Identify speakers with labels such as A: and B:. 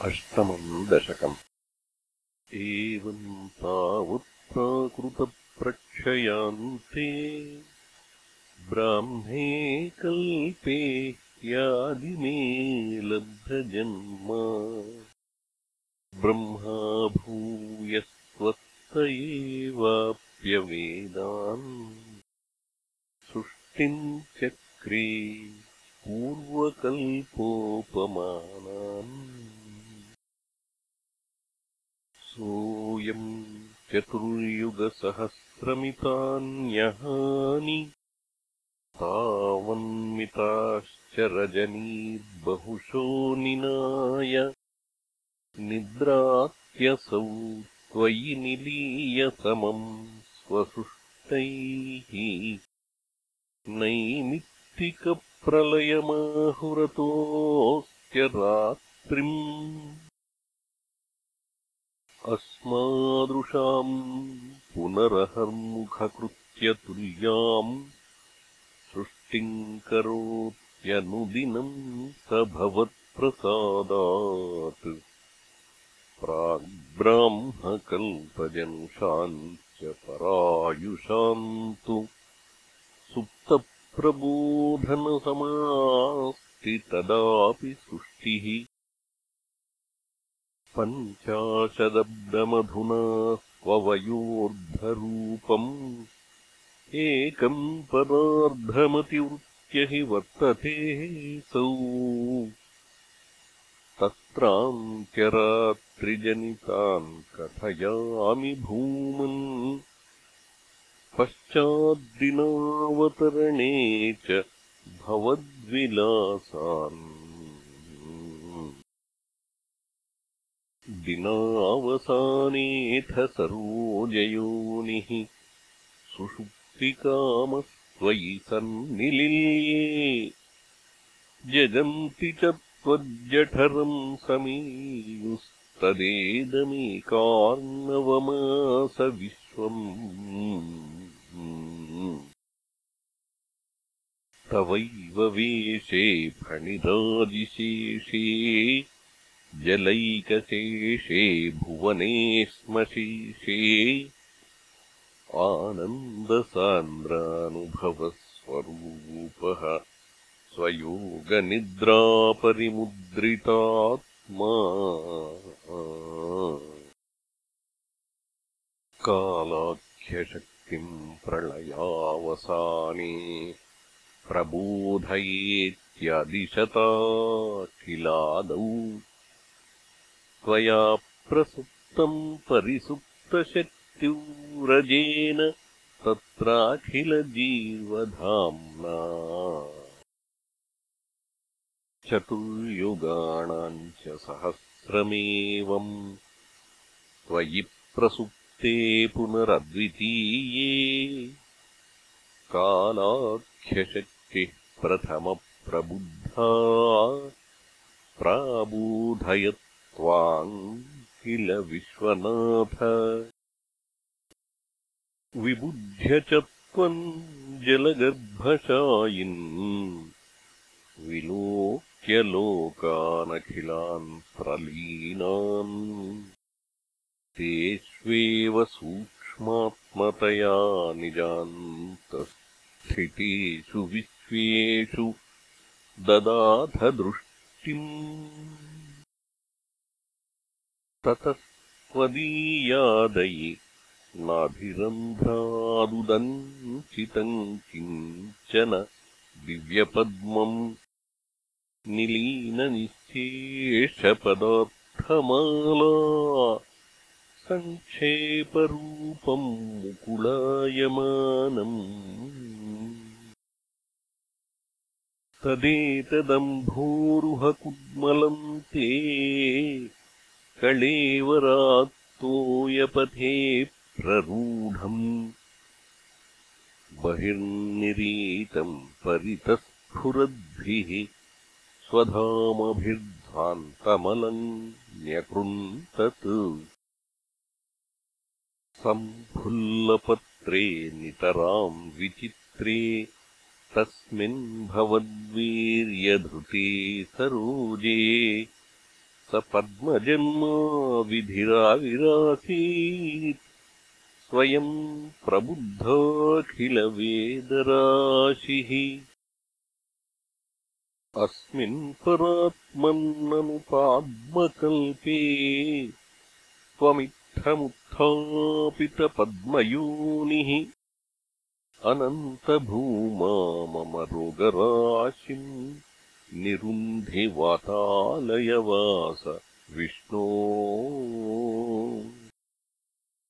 A: अष्टमम् दशकम्। एवम् तावत्प्राकृतप्रक्षयान्ते ब्राह्मे कल्पे यादिमे लब्धजन्म। ब्रह्मा भूयस्त्वत्त एवाप्यवेदान् सृष्टिम् चक्रे पूर्वकल्पोपमानान् सोऽयम् चतुर्युगसहस्रमितान्यहानि तावन्मिताश्च रजनीर्बहुशो निनाय निद्रात्यसौ त्वयि निलीय समम् स्वसृष्टैः नैमित्तिकप्रलयमाहुरतोऽस्त्य रात्रिम् अस्मादृशाम् पुनरहर्मुखकृत्यतुल्याम् सृष्टिम् करोत्यनुदिनम् स भवत्प्रसादात्। प्राग्ब्राह्मकल्पजनुषाम् च परायुषाम् तु सुप्तप्रबोधनसमास्ति तदापि सृष्टिः पञ्चाशदब्दमधुना स्ववयोर्धरूपम् एकम् पदार्धमतिवृत्य हि वर्तते सौ। तत्रान्त्यरात्रिजनितान् कथयामि भूमन्। पश्चाद्दिनावतरणे च भवद्विलासान् दिनावसानेऽथ सरोजयोनिः सुषुप्तिकामस्त्वयि सन्निलिल्ये। जजन्ति च त्वज्जठरम् समीयुस्तदेदमेकार्णवमास विश्वम् तवैव वेशे फणिराजिशेषे जलैकशेषे भुवने श्मशेषे आनन्दसान्द्रानुभवस्वरूपः स्वयोगनिद्रापरिमुद्रितात्मा। कालाख्यशक्तिम् प्रलयावसाने प्रबोधयेत्यदिशताखिलादौ त्वया प्रसुप्तम् परिसुप्तशक्तिव्रजेन तत्राखिलजीवधाम्ना। चतुर्युगाणाम् च सहस्रमेवम् त्वयि प्रसुप्ते पुनरद्वितीये। कालाख्यशक्तिः प्रथमप्रबुद्धा। प्राबोधयत् किल विश्वनाथ। विबुध्य च त्वम् जलगर्भशायिन्। विलोक्यलोकानखिलान् प्रलीनान्। तेष्वेव सूक्ष्मात्मतया निजान्तस्थितेषु विश्वेषु ददाथ दृष्टिम् ततस्त्वदीयादयि नाभिरन्ध्रादुदञ्चितम् किञ्चन दिव्यपद्मम् निलीननिश्चेषपदार्थमाला सङ्क्षेपरूपम् मुकुलायमानम् तदेतदम्भोरुहकुड्मलम् ते कळेवरात्तोयपथे प्ररूढम् बहिर्निरीतम् परितस्फुरद्भिः स्वधामभिर्ध्वान्तमलम् न्यकृन्तत् सम्फुल्लपत्रे नितराम् विचित्रे तस्मिन् भवद्वीर्यधृते सरोजे स पद्मजन्मा विधिराविरासीत् स्वयम् प्रबुद्धोऽखिलवेदराशिः अस्मिन् परात्मन्ननुपाद्मकल्पे त्वमित्थमुत्थापितपद्मयोनिः। अनन्तभूमा मम रोगराशिम् निरुन्धे वातालयवास। विष्णो